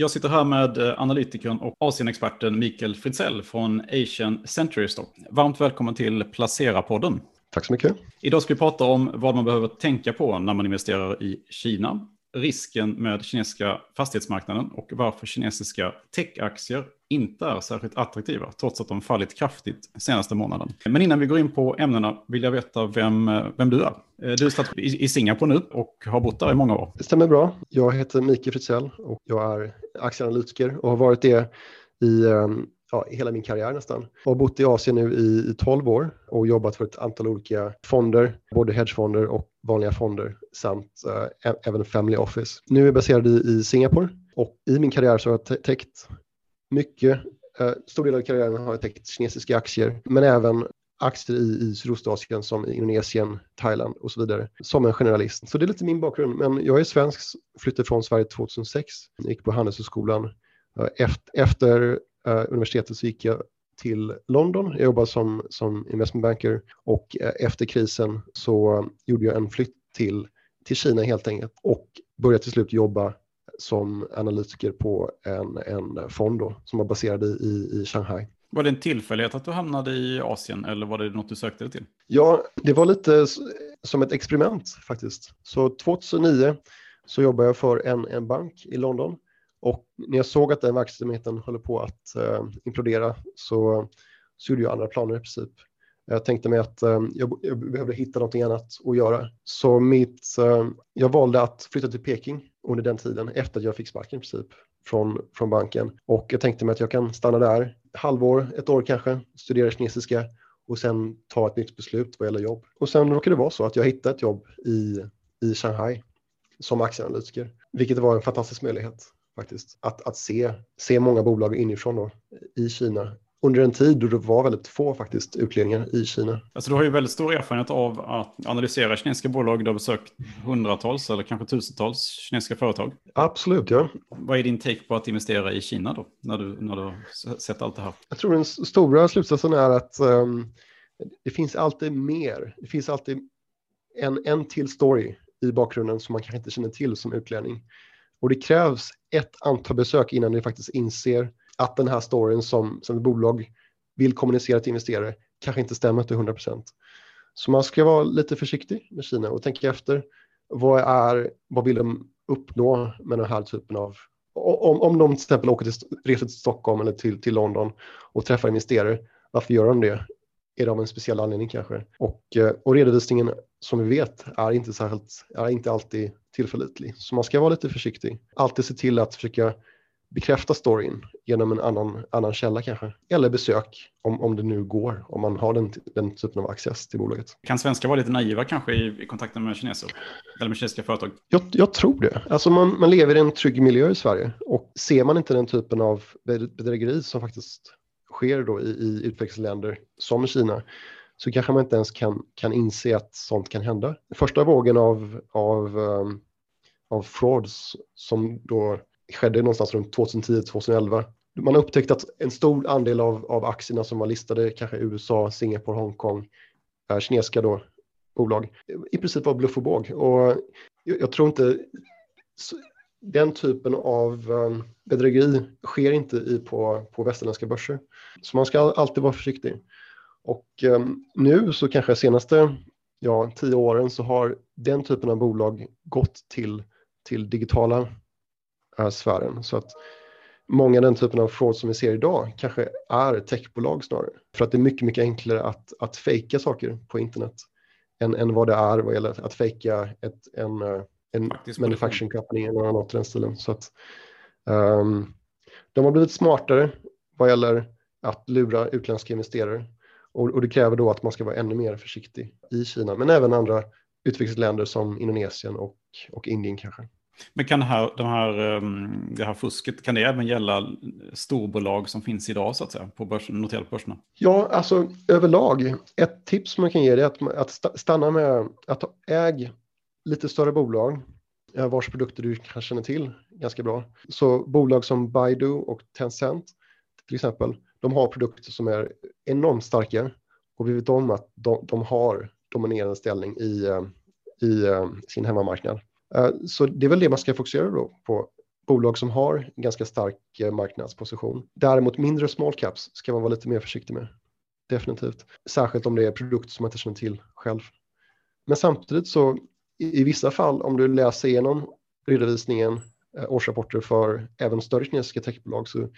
Jag sitter här med eh, analytikern och Asienexperten Mikael Fritzell från Asian Century Stock. Varmt välkommen till Placera-podden. Tack så mycket. Idag ska vi prata om vad man behöver tänka på när man investerar i Kina, risken med kinesiska fastighetsmarknaden och varför kinesiska techaktier inte är särskilt attraktiva, trots att de fallit kraftigt senaste månaden. Men innan vi går in på ämnena vill jag veta vem, vem du är. Eh, du är i Singapore nu och har bott där i många år. Det stämmer bra. Jag heter Mikael Fritzell och jag är aktieanalytiker och har varit det i ehm, ja, hela min karriär nästan. Jag har bott i Asien nu i, i 12 år och jobbat för ett antal olika fonder, både hedgefonder och vanliga fonder samt uh, även family office. Nu är jag baserad i, i Singapore och i min karriär så har jag täckt mycket, eh, stor del av karriären har jag täckt kinesiska aktier, men även aktier i, i Sydostasien som i Indonesien, Thailand och så vidare som en generalist. Så det är lite min bakgrund, men jag är svensk, flyttade från Sverige 2006, gick på Handelshögskolan. Eh, efter, efter eh, universitetet så gick jag till London. Jag jobbade som, som investmentbanker och eh, efter krisen så gjorde jag en flytt till, till Kina helt enkelt och började till slut jobba som analytiker på en, en fond då, som var baserad i, i Shanghai. Var det en tillfällighet att du hamnade i Asien eller var det något du sökte dig till? Ja, det var lite som ett experiment faktiskt. Så 2009 så jobbade jag för en, en bank i London och när jag såg att den verksamheten håller på att eh, implodera så, så gjorde jag andra planer i princip. Jag tänkte mig att eh, jag, jag behövde hitta någonting annat att göra. Så mitt, eh, jag valde att flytta till Peking under den tiden efter att jag fick sparken i princip från, från banken. Och jag tänkte mig att jag kan stanna där halvår, ett år kanske, studera kinesiska och sen ta ett nytt beslut vad gäller jobb. Och sen råkade det vara så att jag hittade ett jobb i, i Shanghai som aktieanalytiker, vilket var en fantastisk möjlighet faktiskt. Att, att se, se många bolag inifrån då, i Kina under en tid då det var väldigt få faktiskt utledningar i Kina. Alltså du har ju väldigt stor erfarenhet av att analysera kinesiska bolag. Du har besökt hundratals eller kanske tusentals kinesiska företag. Absolut, ja. Vad är din take på att investera i Kina då, när du, när du har sett allt det här? Jag tror den stora slutsatsen är att um, det finns alltid mer. Det finns alltid en, en till story i bakgrunden som man kanske inte känner till som utlänning. Och det krävs ett antal besök innan du faktiskt inser att den här storyn som, som ett bolag vill kommunicera till investerare kanske inte stämmer till 100 procent. Så man ska vara lite försiktig med Kina och tänka efter. Vad, är, vad vill de uppnå med den här typen av... Om, om de till exempel åker till, reser till Stockholm eller till, till London och träffar investerare, varför gör de det? Är det av en speciell anledning kanske? Och, eh, och redovisningen som vi vet är inte, särskilt, är inte alltid tillförlitlig. Så man ska vara lite försiktig. Alltid se till att försöka bekräfta storyn genom en annan, annan källa kanske. Eller besök om, om det nu går, om man har den, den typen av access till bolaget. Kan svenskar vara lite naiva kanske i, i kontakten med kineser? Eller med kinesiska företag? Jag, jag tror det. Alltså man, man lever i en trygg miljö i Sverige och ser man inte den typen av bedrägeri som faktiskt sker då i, i utvecklingsländer som Kina så kanske man inte ens kan, kan inse att sånt kan hända. Första vågen av, av, um, av frauds som då skedde någonstans runt 2010-2011. Man har upptäckt att en stor andel av, av aktierna som var listade, kanske USA, Singapore, Hongkong, är kinesiska då, bolag, i princip var bluff och båg. Och jag, jag tror inte den typen av ehm, bedrägeri sker inte i, på, på västerländska börser. Så man ska alltid vara försiktig. Och um, nu så kanske senaste ja, tio åren så har den typen av bolag gått till, till digitala uh, sfären. Så att många av den typen av fraud som vi ser idag kanske är techbolag snarare. För att det är mycket, mycket enklare att, att fejka saker på internet än, än vad det är vad gäller att fejka ett, en, uh, en manufacturing company eller något i den stilen. Så att, um, de har blivit smartare vad gäller att lura utländska investerare och, och, det kräver då att man ska vara ännu mer försiktig i Kina, men även andra utvecklingsländer som Indonesien och, och Indien kanske. Men kan det här, de här, ehm, det här fusket, kan det även gälla storbolag som finns idag så att säga, på börsen, noterade börserna? Ja, alltså överlag, ett tips man kan ge är att, att stanna med att äg lite större bolag eh, vars produkter du kanske känner till ganska bra. Så bolag som Baidu och Tencent till exempel, de har produkter som är enormt starka och vi vet om att de, de har dominerande ställning i, eh, i eh, sin hemmamarknad. Eh, så det är väl det man ska fokusera då på, bolag som har en ganska stark eh, marknadsposition. Däremot mindre small caps ska man vara lite mer försiktig med. Definitivt. Särskilt om det är produkter som man inte känner till själv. Men samtidigt så i, vissa fall om du läser igenom redovisningen, eh, årsrapporter för även större kinesiska techbolag så,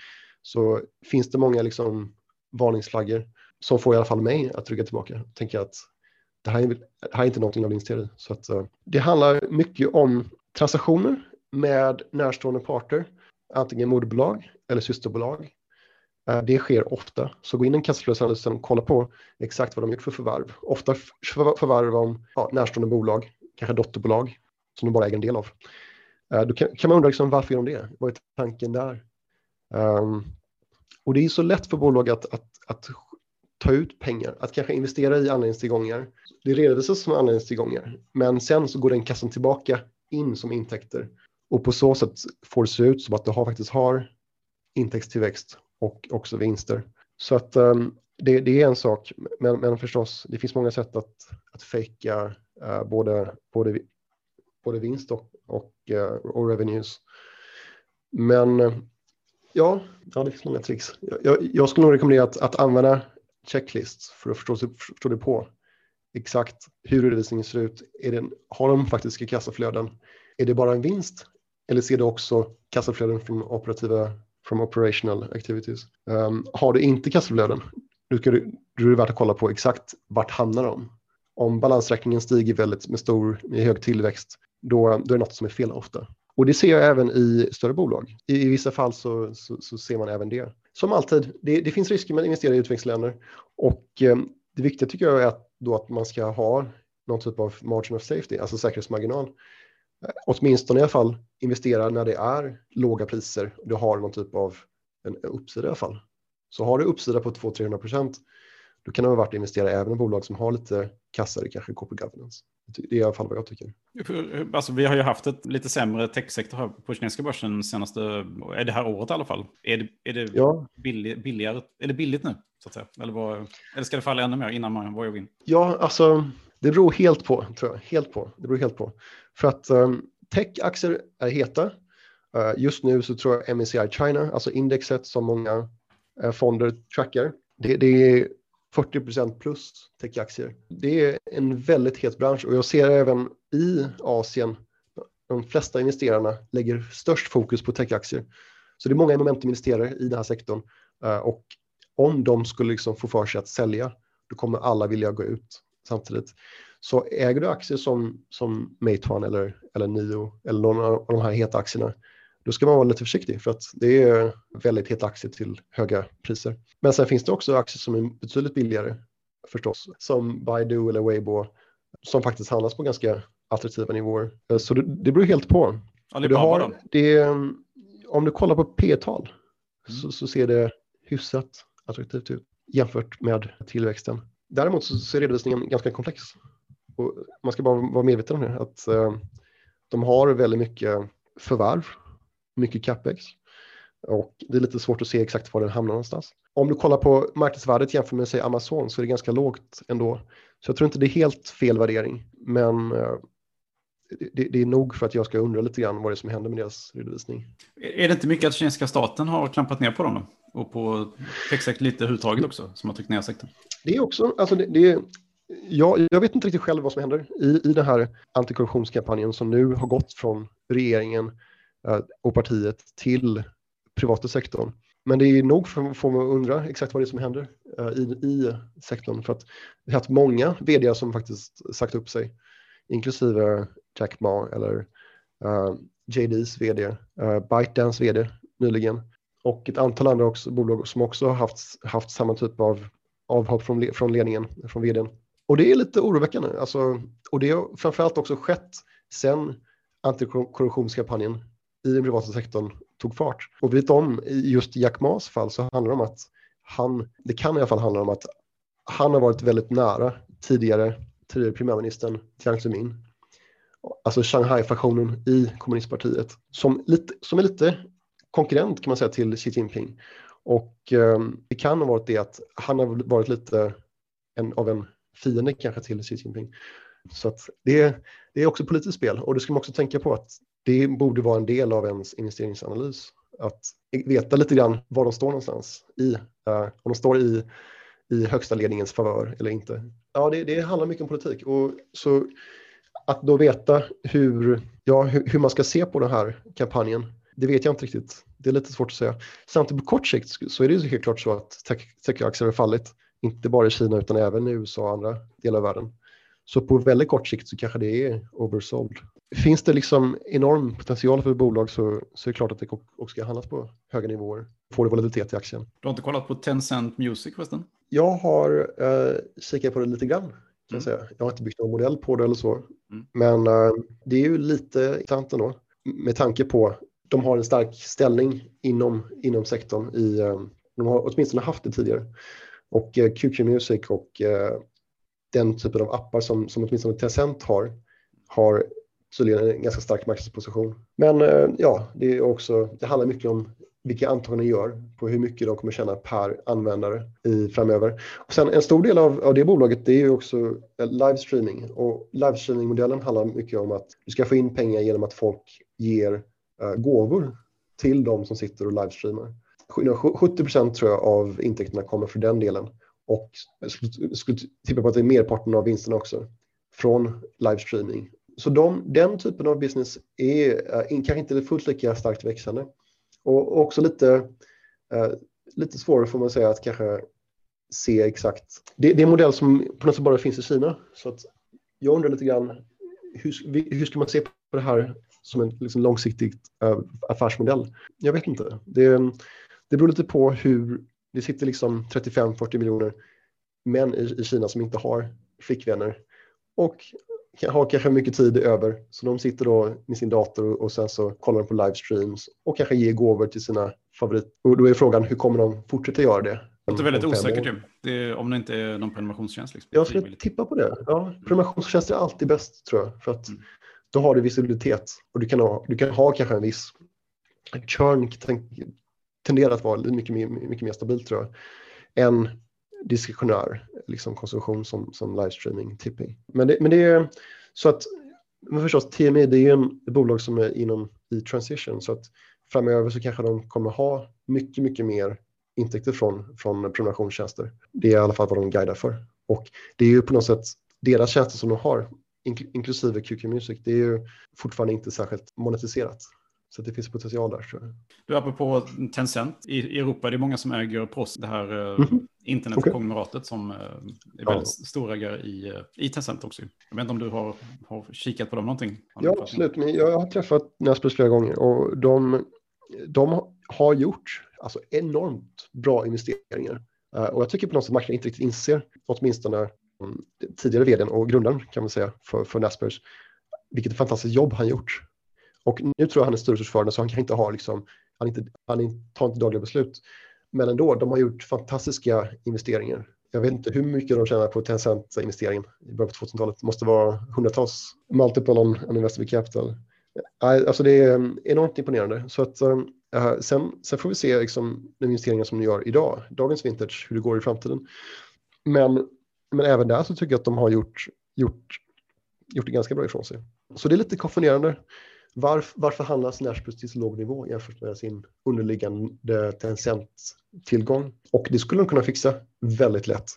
så finns det många liksom varningsflaggor som får i alla fall mig att rygga tillbaka. Tänka att det här är, det här är inte någonting jag vill teori. Så att, eh, det handlar mycket om transaktioner med närstående parter, antingen moderbolag eller systerbolag. Eh, det sker ofta, så gå in i en kassaflödesanalys och kolla på exakt vad de gjort för förvärv. Ofta förvärv om ja, närstående bolag, kanske dotterbolag som de bara äger en del av. Eh, Då kan, kan man undra liksom, varför gör de det? Vad är tanken där? Um, och det är så lätt för bolag att, att, att ta ut pengar, att kanske investera i anledningstillgångar. Det redovisas som anledningstillgångar, men sen så går den kassan tillbaka in som intäkter och på så sätt får det se ut som att du har, faktiskt har intäktstillväxt och också vinster. Så att um, det, det, är en sak, men, men förstås, det finns många sätt att, att fejka uh, både, både, både vinst och, och, uh, och revenues. Men ja, ja, det finns många tricks. Jag, jag, jag skulle nog rekommendera att, att använda checklists för att förstå, förstå det på exakt hur redovisningen ser ut. Är det, har de faktiska kassaflöden? Är det bara en vinst? Eller ser du också kassaflöden från operativa from operational activities? Um, har du inte kassaflöden, då, ska du, då är det värt att kolla på exakt vart hamnar de. Om balansräkningen stiger väldigt med stor, med hög tillväxt, då, då är det något som är fel ofta. Och det ser jag även i större bolag. I, i vissa fall så, så, så, ser man även det. Som alltid, det, det finns risker med att investera i utvecklingsländer och eh, det viktiga tycker jag är att, då att man ska ha någon typ av margin of safety, alltså säkerhetsmarginal. Eh, åtminstone i alla fall investera när det är låga priser. Du har någon typ av en uppsida i alla fall. Så har du uppsida på 200-300 procent, då kan det vara värt att investera även i bolag som har lite kassare, kanske corporate governance. Det är i alla fall vad jag tycker. Alltså, vi har ju haft ett lite sämre techsektor här på kinesiska börsen senaste, är det här året i alla fall. Är det, är det ja. billig, billigare, är det billigt nu? Så att säga? Eller, vad, eller ska det falla ännu mer innan man vågar in? Ja, alltså det beror helt på, tror jag. Helt på. Det beror helt på. För att um, techaktier är heta. Uh, just nu så tror jag MSCI China, alltså indexet som många uh, fonder trackar, det, det är 40% plus techaktier. Det är en väldigt het bransch och jag ser även i Asien de flesta investerarna lägger störst fokus på techaktier. Så det är många momentuminvesterare i den här sektorn eh, och om de skulle liksom få för sig att sälja då kommer alla vilja gå ut samtidigt. Så äger du aktier som, som Meituan eller, eller Nio eller någon av de här heta aktierna då ska man vara lite försiktig för att det är väldigt heta aktier till höga priser. Men sen finns det också aktier som är betydligt billigare förstås, som Baidu eller Weibo, som faktiskt handlas på ganska attraktiva nivåer. Så det, det beror helt på. Du har, det, om du kollar på P-tal mm. så, så, ser det hyfsat attraktivt ut jämfört med tillväxten. Däremot så, så är redovisningen ganska komplex. Och man ska bara vara medveten om det, att uh, de har väldigt mycket förvärv mycket capex. Och det är lite svårt att se exakt var den hamnar någonstans. Om du kollar på marknadsvärdet jämfört med säg Amazon så är det ganska lågt ändå. Så jag tror inte det är helt fel värdering. Men eh, det, det, är nog för att jag ska undra lite grann vad det är som händer med deras redovisning. Är det inte mycket att kinesiska staten har klampat ner på dem då? Och på techsektorn lite överhuvudtaget också, som har tryckt ner sektorn? Det är också, alltså det, det är, jag, jag vet inte riktigt själv vad som händer i, i den här antikorruptionskampanjen som nu har gått från regeringen Eh, och partiet till privata sektorn. Men det är nog för att få mig att undra exakt vad det är som händer eh, i, i sektorn. För att vi har haft många vd som faktiskt sagt upp sig, inklusive Jack Ma eller eh, uh, JDs vd, uh, ByteDance vd nyligen och ett antal andra också, bolag som också har haft, haft samma typ av avhopp från, från ledningen, från vdn. Och det är lite oroväckande. Alltså, och det har framförallt också skett sen antikorruptionskampanjen i den privata sektorn tog fart. Och vet om, i just Jack Ma's fall så handlar det om att han, det kan i alla fall handla om att han har varit väldigt nära tidigare, tidigare premiärministern Jiang Zemin. Alltså Shanghai-fraktionen i kommunistpartiet som, lite, som är lite konkurrent kan man säga till Xi Jinping. Och eh, det kan ha varit det att han har varit lite en, av en fiende kanske till Xi Jinping. Så att det, det är också politiskt spel och det ska man också tänka på att det borde vara en del av ens investeringsanalys. Att veta lite grann var de står någonstans, i, uh, om de står i, i högsta ledningens favör eller inte. Ja, det, det handlar mycket om politik. Och så att då veta hur, ja, hur, hur, man ska se på den här kampanjen, det vet jag inte riktigt. Det är lite svårt att säga. Samtidigt på kort sikt så är det ju helt klart så att techaktier har fallit, inte bara i Kina utan även i USA och andra delar av världen. Så på väldigt kort sikt så kanske det är oversold. Finns det liksom enorm potential för bolag så, så är det klart att det också ska handlas på höga nivåer. Får det volatilitet i aktien. Du har inte kollat på Tencent Music förresten? Jag har eh, kikat på det lite grann. Kan jag, mm. säga. jag har inte byggt någon modell på det eller så. Mm. Men eh, det är ju lite intressant ändå. Med tanke på de har en stark ställning inom, inom sektorn. I, eh, de har åtminstone haft det tidigare. Och eh, QQ Music och eh, den typen av appar som, som åtminstone Tencent har, har tydligen en ganska stark marknadsposition. Men eh, ja, det, är också, det handlar mycket om vilka antaganden gör på hur mycket de kommer tjäna per användare i, framöver. Och sen en stor del av, av det bolaget det är ju också eh, livestreaming och livestreamingmodellen handlar mycket om att du ska få in pengar genom att folk ger uh, gåvor till de som sitter och livestreamar. 70 procent tror jag av intäkterna kommer från den delen och jag skulle, skulle tippa på att det är merparten av vinsterna också från livestreaming. Så de, den typen av business är uh, kanske inte fullt lika starkt växande. Och, och också lite, uh, lite svårare får man säga att kanske se exakt. Det, det är en modell som på något sätt bara finns i Kina. Så att jag undrar lite grann hur, hur ska man se på det här som en liksom långsiktig uh, eh, affärsmodell? Jag vet inte. Det, det beror lite på hur det sitter liksom 35-40 miljoner män i, i Kina som inte har flickvänner och har kanske mycket tid över. Så de sitter då med sin dator och sen så kollar de på livestreams och kanske ger gåvor till sina favoriter. Och då är frågan hur kommer de fortsätta göra det? Det låter väldigt osäkert ju. Det om det inte är någon prenumerationstjänst. Liksom. Jag skulle tippa på det. Ja, prenumerationstjänst är alltid bäst tror jag. För att mm. då har du visibilitet och du kan ha, du kan ha kanske en viss churn tenderar att vara mycket, mycket mer stabilt tror jag, än diskretionär liksom konsumtion som, som livestreaming, tipping. Men det, men det är så att, men förstås, TMI det är ju en, ett bolag som är inom i transition så att framöver så kanske de kommer ha mycket, mycket mer intäkter från, från prenumerationstjänster. Det är i alla fall vad de guidar för. Och det är ju på något sätt deras tjänster som de har, inklusive QQ Music, det är ju fortfarande inte särskilt monetiserat. Så det finns potential där tror jag. Du, apropå Tencent, i Europa är det många som äger PROS, det här mm -hmm. internetkonglomeratet okay. som eh, är väldigt ja. storägare i, eh, i Tencent också. Jag vet inte om du har, har kikat på dem någonting? Ja, absolut. Men jag har träffat Naspers flera gånger och de, de har gjort alltså, enormt bra investeringar. Och jag tycker på något sätt marknaden inte riktigt inser, åtminstone mm, tidigare vdn och grundaren kan man säga för, för Naspers, vilket fantastiskt jobb han gjort och nu tror jag han är styrelseordförande så han kan inte ha liksom, han, inte, han tar inte dagliga beslut. Men ändå, de har gjort fantastiska investeringar. Jag vet inte hur mycket de tjänar på Tencent-investeringen i början på 2000-talet. Det måste vara hundratals multiple on, on investment capital. Alltså det är um, enormt imponerande. Så att, äh, sen, sen får vi se liksom, de investeringar som de gör idag, dagens vintage, hur det går i framtiden. Men, men även där så tycker jag att de har gjort, gjort, gjort det ganska bra ifrån sig. Så det är lite konfunderande. Varf, varför handlas Nashbus till så låg nivå jämfört med sin underliggande Tencent-tillgång? Och det skulle de kunna fixa väldigt lätt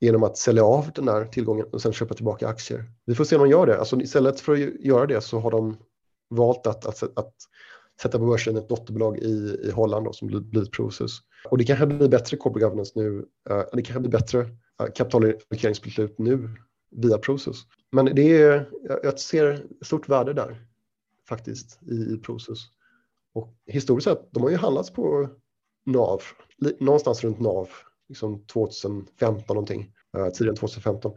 genom att sälja av den här tillgången och sen köpa tillbaka aktier. Vi får se om de gör det. Alltså, istället för att göra det så har de valt att, att, att sätta på börsen ett dotterbolag i, i Holland då, som blir Prosus. Och det kanske blir bättre corporate governance nu. Uh, det kanske blir bättre uh, kapitalallokeringsbeslut nu via Prosus. Men det är, jag ser stort värde där faktiskt i, i Prosus. Och historiskt sett, de har ju handlats på NAV, någonstans runt NAV, liksom 2015 någonting, uh, tidigare än 2015.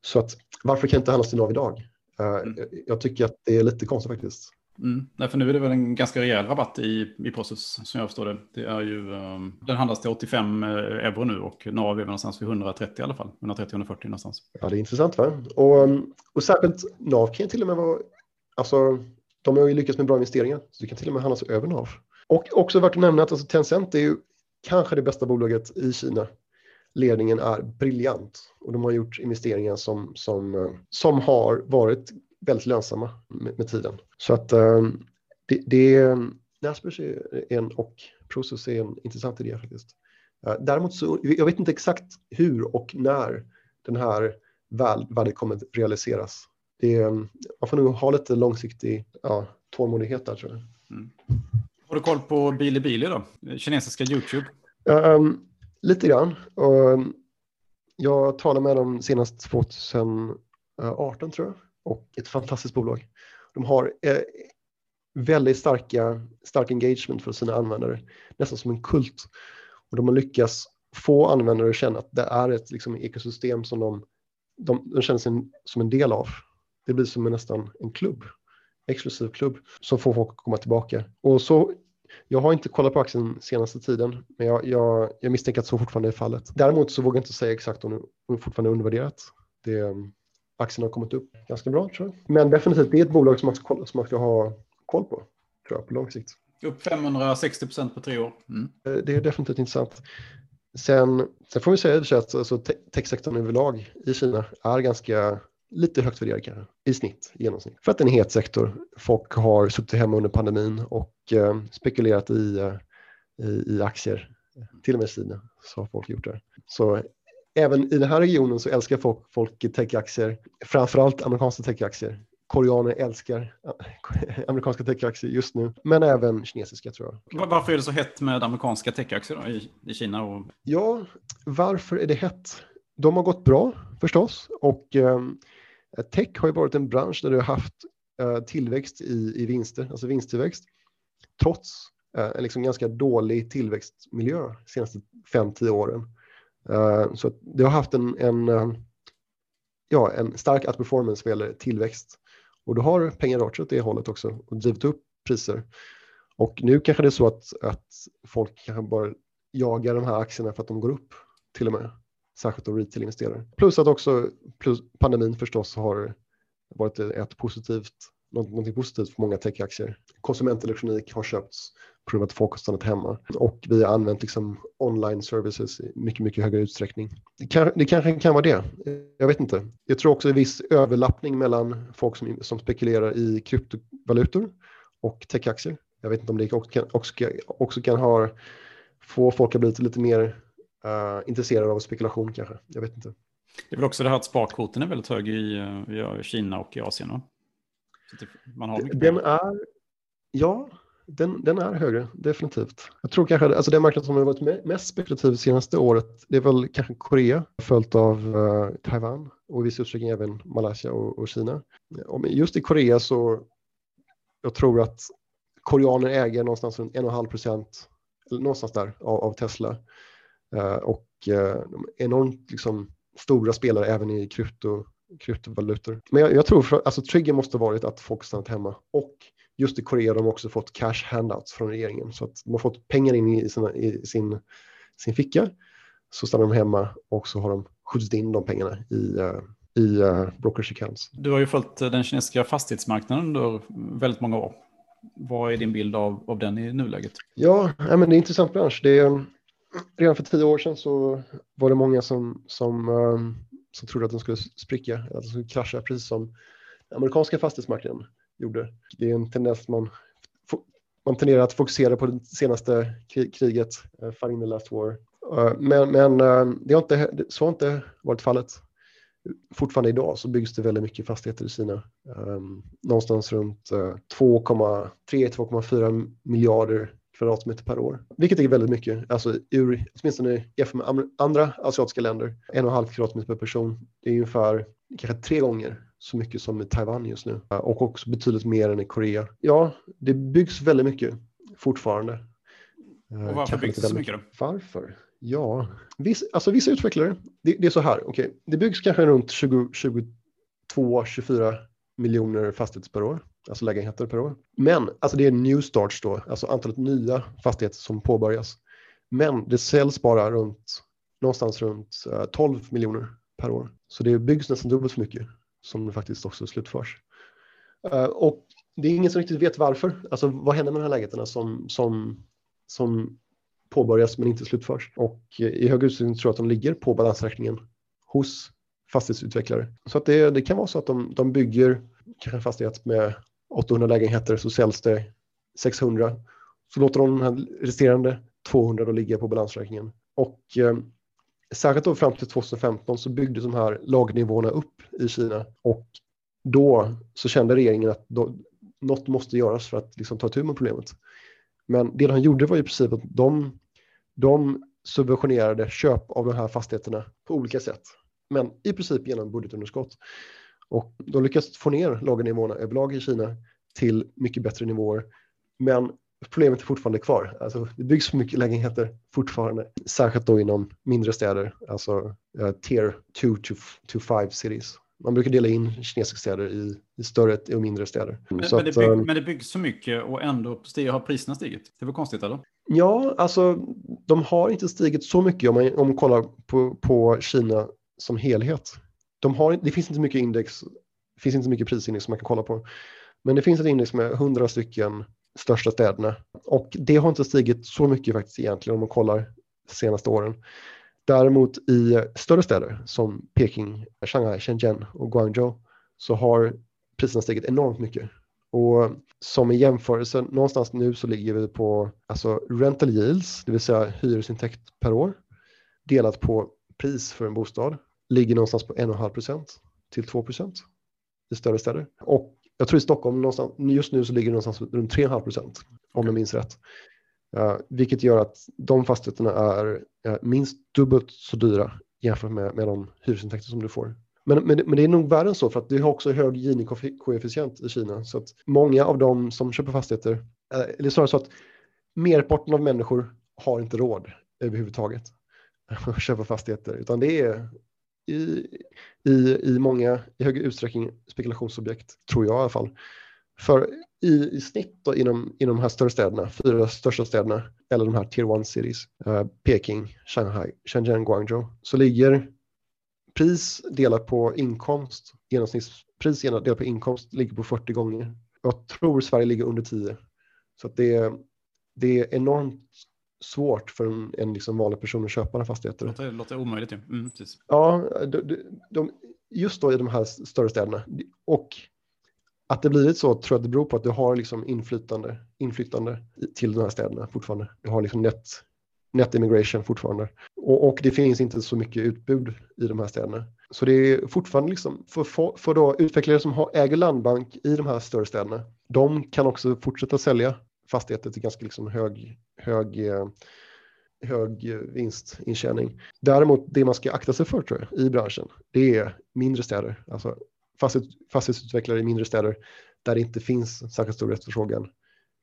Så att varför kan inte handlas till NAV idag? Uh, mm. Jag tycker att det är lite konstigt faktiskt. Mm. Nej, för nu är det väl en ganska rejäl rabatt i, i Process som jag förstår det. det är ju, um, den handlas till 85 eh, euro nu och NAV är väl någonstans vid 130 i alla fall. 130-140 någonstans. Ja, det är intressant va? Och, och särskilt NAV kan ju till och med vara, alltså de har ju lyckats med bra investeringar, så det kan till och med handlas över NAV. Och också värt att nämna att alltså Tencent är ju kanske det bästa bolaget i Kina. Ledningen är briljant och de har gjort investeringar som, som, eh, som har varit väldigt lönsamma med, med tiden. Så att um, Det, det, eh, Naspers är en, och Process är en intressant idé faktiskt. Däremot så, jag vet inte exakt hur och när den här värdet kommer att realiseras. Det, man får nog ha lite långsiktig ja, tålmodighet där tror jag. Mm. Har du koll på Bilibili då? Kinesiska YouTube? Um, lite grann. Um, jag talade med dem senast 2018 tror jag. Och ett fantastiskt bolag. De har eh, väldigt starka, stark engagement för sina användare. Nästan som en kult. Och de har lyckats få användare att känna att det är ett liksom, ekosystem som de, de, de känner sig som en del av. Det blir som en, nästan en klubb, exklusiv klubb, som får folk att komma tillbaka. Och så, jag har inte kollat på aktien senaste tiden, men jag, jag, jag misstänker att så fortfarande är fallet. Däremot så vågar jag inte säga exakt om det fortfarande är undervärderat. Det, aktien har kommit upp ganska bra tror jag. Men definitivt, det är ett bolag som man, som man ska ha koll på, tror jag, på lång sikt. Upp 560 procent på tre år. Mm. Eh, det är definitivt intressant. Sen, sen får vi säga att alltså, techsektorn överlag i Kina är ganska lite högt värderad kanske, i snitt, i genomsnitt. För att det är en het sektor. Folk har suttit hemma under pandemin och eh, spekulerat i, eh, i, i, aktier. Till och med i Kina så har folk gjort det. Så även i den här regionen så älskar folk, folk techaktier, framförallt amerikanska techaktier koreaner älskar amerikanska techaktier just nu, men även kinesiska tror jag. Varför är det så hett med amerikanska techaktier i, i Kina? Och... Ja, varför är det hett? De har gått bra förstås och eh, Eh, tech har ju varit en bransch där du har haft eh, tillväxt i, i vinster, alltså vinsttillväxt, trots eh, en liksom ganska dålig tillväxtmiljö de senaste 5-10 åren. Så det har haft en, en, ja, en stark outperformance vad gäller tillväxt. Och då har pengar rört sig åt det hållet också och drivit upp priser. Och nu kanske det är så att, att folk kanske bara jagar de här aktierna för att de går upp till och med. Särskilt då retail-investerare. Plus att också plus pandemin förstås har varit ett positivt, något, positivt för många techaktier. Konsumentelektronik har köpts på grund av att folk har stannat hemma. Och vi har använt liksom online services i mycket, mycket högre utsträckning. Det, kan, det kanske kan vara det. Jag vet inte. Jag tror också en viss överlappning mellan folk som, som spekulerar i kryptovalutor och techaktier. Jag vet inte om det också kan, också, också kan ha, få folk att bli lite mer uh, intresserade av spekulation kanske. Jag vet inte. Det är väl också det här att sparkvoten är väldigt hög i, i Kina och i Asien? Va? man har Den är, ja, den, den, är högre, definitivt. Jag tror kanske alltså den marknad som har varit mest spekulativ senaste året, det är väl kanske Korea, följt av uh, Taiwan och i viss utsträckning även Malaysia och, och Kina. Och just i Korea så, jag tror att koreaner äger någonstans runt 1,5 procent, någonstans där, av, av Tesla. Uh, och är enormt liksom, stora spelare även i krypto, kryptovalutor. Men jag, jag tror, för, alltså trigger måste varit att folk stannat hemma och just i Korea har de också fått cash handouts från regeringen så att de har fått pengar in i, sina, i sin, sin ficka så stannar de hemma och så har de skjutit in de pengarna i, uh, i uh, brokers accounts. Du har ju följt den kinesiska fastighetsmarknaden under väldigt många år. Vad är din bild av, av den i nuläget? Ja, men det är en intressant bransch. Det är, redan för tio år sedan så var det många som, som, ehm, som trodde att den skulle spricka, att den skulle krascha, precis som amerikanska fastighetsmarknaden gjorde. Det är en tendens man, man tenderar att fokusera på det senaste kriget, eh, Fighting the last war. Eh, men men ehm, det har inte, så har inte varit fallet. Fortfarande idag så byggs det väldigt mycket fastigheter i Kina. Um, någonstans runt eh, uh, 2,3-2,4 miljarder kvadratmeter per år, vilket är väldigt mycket. Alltså ur, åtminstone jämfört med andra asiatiska länder, en och en halv kvadratmeter per person. Det är ungefär kanske tre gånger så mycket som i Taiwan just nu och också betydligt mer än i Korea. Ja, det byggs väldigt mycket fortfarande. Och varför byggs det så mycket då? Varför? Ja, viss, alltså vissa utvecklare, det, det är så här, okej, okay, det byggs kanske runt 22-24 miljoner fastigheter per år, alltså lägenheter per år. Men alltså det är new starts då, alltså antalet nya fastigheter som påbörjas. Men det säljs bara runt, någonstans runt eh, 12 miljoner per år. Så det byggs nästan dubbelt så mycket som det faktiskt också slutförs. Eh, och det är ingen som riktigt vet varför. Alltså vad händer med de här lägenheterna som, som, som påbörjas men inte slutförs? Och eh, i hög utsträckning tror jag att de ligger på balansräkningen hos fastighetsutvecklare. Så att det, det kan vara så att de, de bygger kanske en fastighet med 800 lägenheter så säljs det 600 så låter de de här resterande 200 då ligga på balansräkningen. Och eh, särskilt då fram till 2015 så byggdes de här lagnivåerna upp i Kina och då så kände regeringen att då, något måste göras för att liksom, ta tur med problemet. Men det han gjorde var i princip att de, de subventionerade köp av de här fastigheterna på olika sätt. Men i princip genom budgetunderskott. Och de lyckas få ner lagernivåerna överlag i Kina till mycket bättre nivåer. Men problemet är fortfarande kvar. Alltså, det byggs för mycket lägenheter fortfarande, särskilt då inom mindre städer, alltså uh, tier 2 to 5 cities. Man brukar dela in kinesiska städer i, i större och mindre städer. Men, men, det bygg, um, men, det byggs så mycket och ändå har priserna stigit. Det var konstigt eller? Ja, alltså de har inte stigit så mycket om man, om man kollar på, på Kina som helhet. De har, det finns inte mycket index, det finns inte mycket prisindex som man kan kolla på. Men det finns ett index med 100 stycken största städerna. Och det har inte stigit så mycket faktiskt egentligen om man kollar de senaste åren. Däremot i större städer som Peking, Shanghai, Shenzhen och Guangzhou så har priserna stigit enormt mycket. Och som i jämförelse, någonstans nu så ligger vi på alltså rental yields, det vill säga hyresintäkt per år, delat på pris för en bostad, ligger någonstans på 1,5 procent till 2 procent i större städer. Och jag tror i Stockholm någonstans, just nu så ligger det någonstans runt 3,5 procent om jag minns rätt. Uh, vilket gör att de fastigheterna är uh, minst dubbelt så dyra jämfört med, med de hyresintäkter som du får. Men, men, men det är nog värre än så för att det har också hög Gini-koefficient i Kina. Så att många av de som köper fastigheter, uh, eller snarare så att merparten av människor har inte råd överhuvudtaget att köpa fastigheter, utan det är i, i, i många, i hög utsträckning spekulationsobjekt, tror jag i alla fall. För i, i snitt då, inom, inom de här större städerna, fyra största städerna, eller de här tier 1 cities, eh, Peking, Shanghai, Shenzhen, Guangzhou, så ligger pris delat på inkomst, genomsnittspris delat på inkomst ligger på 40 gånger. Jag tror Sverige ligger under 10. Så att det, det är enormt svårt för en, en liksom vanlig person att köpa några fastigheter. Låter, låter omöjligt. Ja, mm, ja de, de, just då i de här större städerna. Och att det blivit så tror jag det beror på att du har liksom inflytande, inflytande till de här städerna fortfarande. Du har liksom net, net immigration fortfarande. Och, och, det finns inte så mycket utbud i de här städerna. Så det är fortfarande liksom, för, för, för då utvecklare som har, äger landbank i de här större städerna, de kan också fortsätta sälja fastigheter till ganska liksom hög, hög, eh, hög vinstintjäning. Däremot det man ska akta sig för tror jag, i branschen, det är mindre städer. Alltså fastighetsutvecklare i mindre städer där det inte finns särskilt stor efterfrågan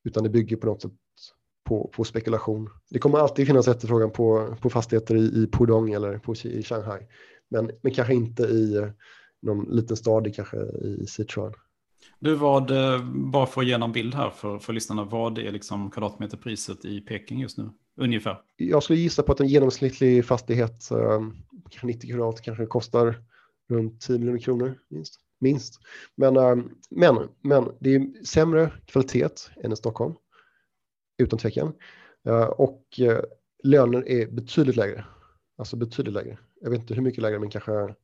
utan det bygger på något sätt på, på spekulation. Det kommer alltid finnas efterfrågan på, på fastigheter i, i Pudong eller på, i Shanghai men, men kanske inte i eh, någon liten stad, kanske i Sichuan. Du, vad, eh, bara för att ge en bild här för, för lyssnarna, vad är liksom kvadratmeterpriset i Peking just nu? Ungefär. Jag skulle gissa på att en genomsnittlig fastighet, eh, 90 kvadrat, kanske kostar runt 10 miljoner kronor minst. minst. Men, eh, men, men det är sämre kvalitet än i Stockholm, utan tvekan. Och löner är betydligt lägre. Alltså betydligt lägre. Jag vet inte hur mycket lägre, men kanske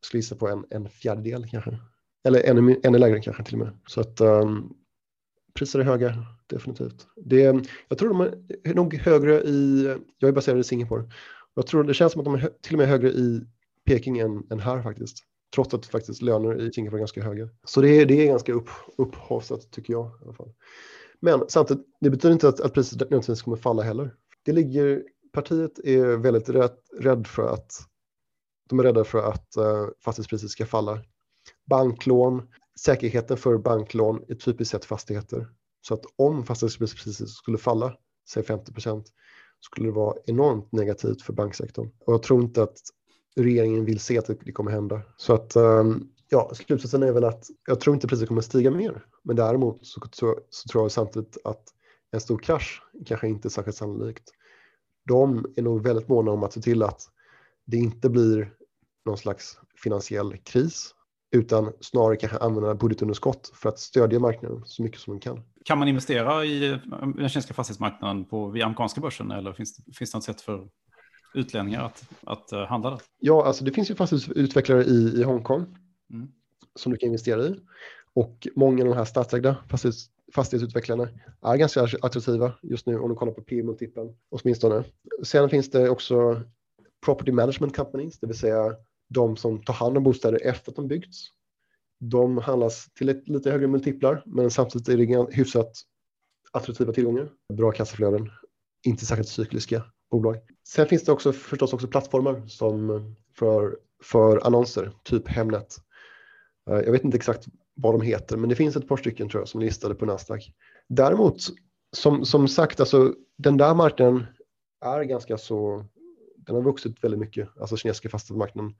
skulle gissa på en, en fjärdedel kanske. Eller ännu, ännu lägre kanske till och med. Så att um, priser är höga, definitivt. Det, jag tror de är nog högre i, jag är baserad i Singapore, jag tror det känns som att de är till och med högre i Peking än, än här faktiskt. Trots att faktiskt löner i Singapore är ganska höga. Så det är, det är ganska upp, upphaussat tycker jag i alla fall. Men samtidigt, det betyder inte att, att priset nödvändigtvis kommer falla heller. Det ligger, partiet är väldigt rädd, rädd för att de är rädda för att uh, fastighetspriset ska falla banklån, säkerheten för banklån är typiskt sett fastigheter. Så att om fastighetspriset skulle falla, säg 50 procent, skulle det vara enormt negativt för banksektorn. Och jag tror inte att regeringen vill se att det kommer hända. Så att ehm, ja, slutsatsen är väl att jag tror inte priset kommer stiga mer. Men däremot så, så, så tror jag samtidigt att en stor krasch kanske inte är särskilt sannolikt. De är nog väldigt måna om att se till att det inte blir någon slags finansiell kris utan snarare kanske använda budgetunderskott för att stödja marknaden så mycket som man kan. Kan man investera i den kinesiska fastighetsmarknaden på, via amerikanska börsen eller finns, finns det något sätt för utlänningar att, att uh, handla där? Ja, alltså det finns ju fastighetsutvecklare i, i Hongkong mm. som du kan investera i och många av de här statsägda fastighets, fastighetsutvecklarna är ganska attraktiva just nu om du kollar på P-multipeln åtminstone. Sen finns det också property management companies, det vill säga de som tar hand om bostäder efter att de byggts. De handlas till ett, lite högre multiplar, men samtidigt är det hyfsat attraktiva tillgångar, bra kassaflöden, inte särskilt cykliska bolag. Sen finns det också förstås också plattformar som för, för annonser, typ Hemnet. Eh, jag vet inte exakt vad de heter, men det finns ett par stycken tror jag som är listade på Nasdaq. Däremot, som, som sagt, alltså, den där marknaden är ganska så, den har vuxit väldigt mycket, alltså kinesiska fastighetsmarknaden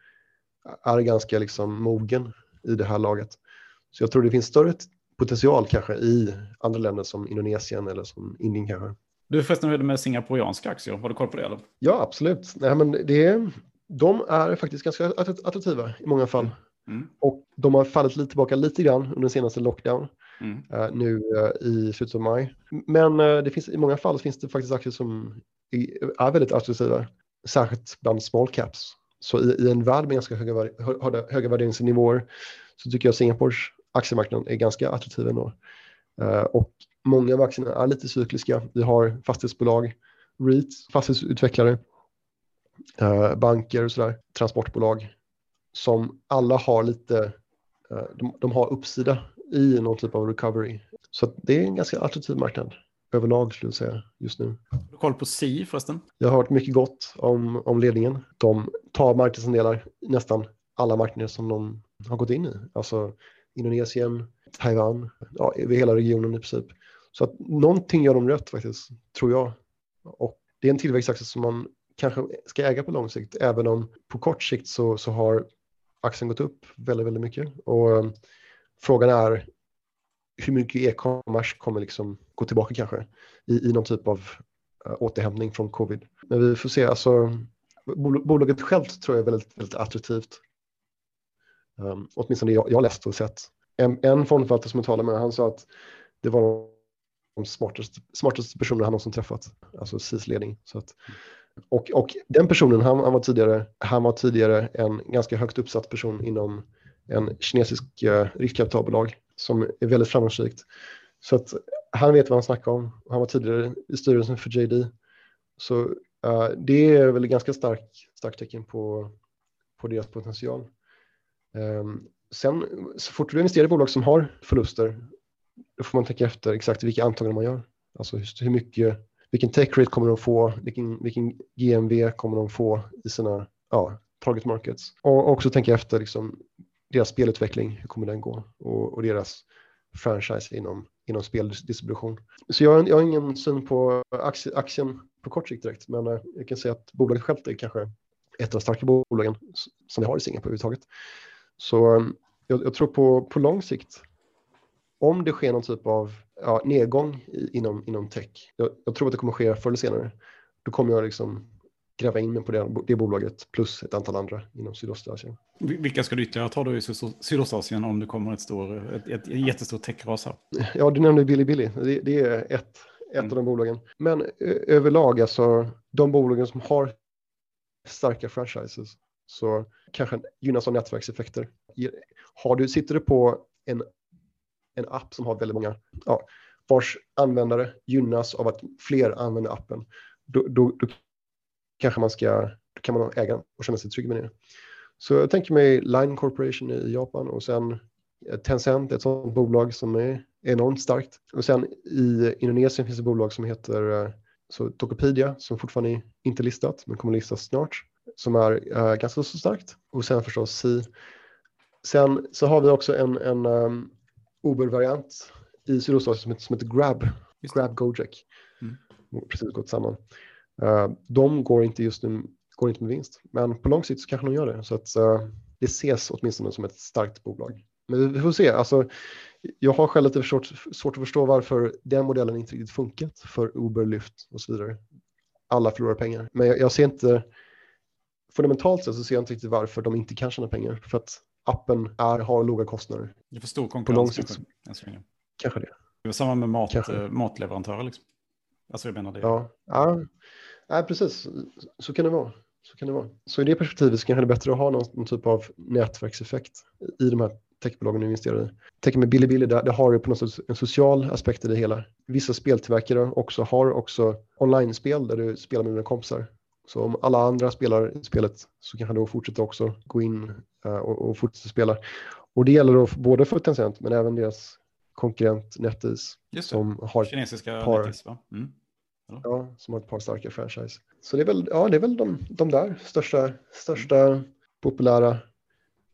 är ganska liksom mogen i det här laget. Så jag tror det finns större potential kanske i andra länder som Indonesien eller som Indien kanske. Du förresten, hur är det med singaporianska aktier? Har du koll på det? Eller? Ja, absolut. Nej, men det, de är faktiskt ganska attraktiva i många fall. Mm. Och de har fallit lite tillbaka lite grann under den senaste lockdown mm. uh, nu uh, i slutet av maj. Men uh, det finns, i många fall finns det faktiskt aktier som är, är väldigt attraktiva, särskilt bland small caps. Så i, i en värld med ganska höga, höga, höga värderingsnivåer så tycker jag Singapores aktiemarknad är ganska attraktiv ändå. Eh, och många av aktierna är lite cykliska. Vi har fastighetsbolag, REIT, fastighetsutvecklare, eh, banker och sådär, transportbolag som alla har lite, uh, de, de har uppsida i någon typ av recovery. Så det är en ganska attraktiv marknad överlag skulle jag säga just nu. Har du koll på SI förresten? Jag har hört mycket gott om, om ledningen. De tar marknadsandelar i nästan alla marknader som de har gått in i. Alltså Indonesien, Taiwan, ja, över hela regionen i princip. Så att någonting gör de rätt faktiskt, tror jag. Och det är en tillväxtaktie som man kanske ska äga på lång sikt, även om på kort sikt så, så har aktien gått upp väldigt, väldigt mycket. Och um, frågan är hur mycket e-commerce kommer liksom gå tillbaka kanske i, i någon typ av uh, återhämtning från covid. Men vi får se, alltså bolaget självt tror jag är väldigt, väldigt attraktivt. Um, åtminstone jag, jag har läst och sett. En, en fondförvaltare som jag talade med, han sa att det var de smartaste, smartaste personerna han någonsin träffat, alltså SIS ledning. Så att, och, och den personen, han, han, var tidigare, han var tidigare en ganska högt uppsatt person inom en kinesisk uh, riskkapitalbolag som är väldigt framgångsrikt. Så att han vet vad han snackar om. Han var tidigare i styrelsen för JD. Så uh, det är väl ett ganska starkt stark tecken på, på deras potential. Um, sen så fort du investerar i bolag som har förluster, då får man tänka efter exakt vilka antaganden man gör. Alltså hur, hur mycket vilken tech rate kommer de få, vilken, vilken GMV kommer de få i sina ja, target markets. Och också tänka efter liksom, deras spelutveckling, hur kommer den gå? Och, och deras franchise inom, inom speldistribution. Så jag, har, jag har ingen syn på aktie, aktien på kort sikt direkt, men eh, jag kan säga att bolaget självt är kanske ett av de starka bolagen som vi har i Singapore överhuvudtaget. Så eh, jag, jag, tror på, på lång sikt, om det sker någon typ av ja, nedgång i, inom, inom tech. Jag, jag, tror att det kommer ske förr eller senare. Då kommer jag liksom gräva in mig på det, det bolaget plus ett antal andra inom Sydostasien. Vilka ska du ytterligare ta då i Sydostasien om det kommer ett, stor, ett, ett jättestort techras här? Ja, du nämnde Bilibili. Det, det är ett, ett mm. av de bolagen. Men överlag, alltså de bolagen som har starka franchises så kanske gynnas av nätverkseffekter. Har du, sitter du på en en app som har väldigt många, ja, vars användare gynnas av att fler använder appen, då, då, då kanske man ska, kan man äga och känna sig trygg med det. Så jag tänker mig Line Corporation i Japan och sen Tencent, ett sådant bolag som är enormt starkt. Och sen i Indonesien finns det bolag som heter eh, så Tokopedia som fortfarande är inte listat men kommer listas snart som är uh, ganska så starkt. Och sen förstås Si. Sen så har vi också en, en um, Uber-variant i Sydostasien som heter, som heter Grab, Grab Gojek. Mm. Precis gått samman. Uh, de går inte just nu går inte med vinst, men på lång sikt så kanske de gör det. Så att uh, det ses åtminstone som ett starkt bolag. Men vi får se. Alltså, jag har själv lite svårt, svårt att förstå varför den modellen inte riktigt funkat för Uber, Lyft och så vidare. Alla förlorar pengar, men jag, jag ser inte fundamentalt sett så ser jag inte riktigt varför de inte kan tjäna pengar. För att appen är, har låga kostnader. Det är för stor konkurrens. På lång sikt. Kanske, kanske det. Det är samma med mat, äh, matleverantörer. Liksom. Alltså jag menar det. Ja, ja. ja precis. Så kan det vara. Så kan det vara. Så i det perspektivet så kanske det är bättre att ha någon, någon typ av nätverkseffekt i de här techbolagen du investerar i. Tänker med Bilibili, det, det har ju på något sätt en social aspekt i det hela. Vissa speltillverkare också har också online-spel där du spelar med dina kompisar. Så om alla andra spelar spelet så kan han då fortsätta också gå in eh, och, och fortsätta spela. Och det gäller då både för Tencent men även deras konkurrent NetEase. Som har Kinesiska par, NetEase va? Mm. Ja, som har ett par starka franchise. Så det är väl, ja, det är väl de, de där största, största populära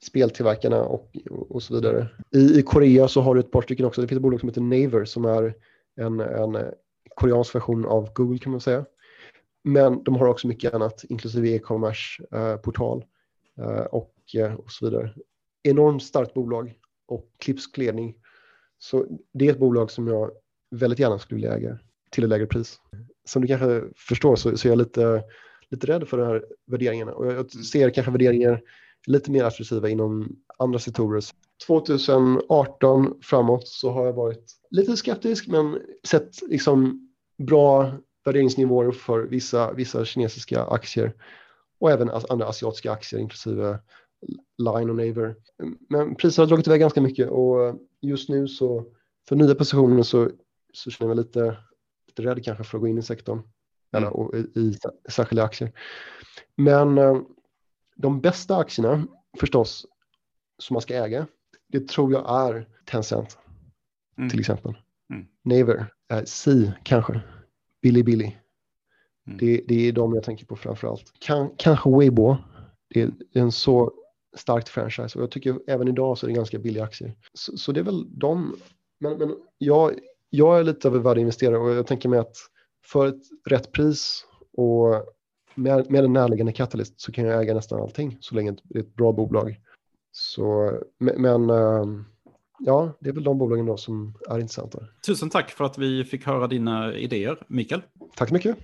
speltillverkarna och, och så vidare. I, I Korea så har du ett par stycken också. Det finns ett bolag som heter Naver som är en, en koreansk version av Google kan man säga. Men de har också mycket annat, inklusive e-commerce, eh, portal eh, och, eh, och så vidare. Enormt starkt bolag och klipsk ledning. Så det är ett bolag som jag väldigt gärna skulle vilja äga till ett lägre pris. Som du kanske förstår så, så är jag lite, lite rädd för de här värderingarna och jag ser kanske värderingar lite mer attraktiva inom andra sektorer. 2018 framåt så har jag varit lite skeptisk men sett liksom bra värderingsnivåer för vissa, vissa kinesiska aktier och även andra asiatiska aktier inklusive Line och Naver. Men priset har dragit iväg ganska mycket och just nu så för nya positioner så, så känner jag mig lite, lite rädd kanske för att gå in i sektorn mm. eller, och, i, i särskilda aktier. Men eh, de bästa aktierna förstås som man ska äga, det tror jag är Tencent mm. till exempel. Mm. Naver, eh, kanske, Bilibili. Mm. Det, det, är de jag tänker på framför allt. Kan, kanske Weibo, det är en så starkt franchise och jag tycker även idag så är det ganska billiga aktier. Så, så det är väl de, men, men jag, jag är lite av en värdeinvesterare och jag tänker mig att för ett rätt pris och med, med en närliggande Catalyst så kan jag äga nästan allting så länge det är ett bra bolag. Så, men ehm, ja, det är väl de bolagen då som är intressanta. Tusen tack för att vi fick höra dina idéer, Mikael. Tack så mycket.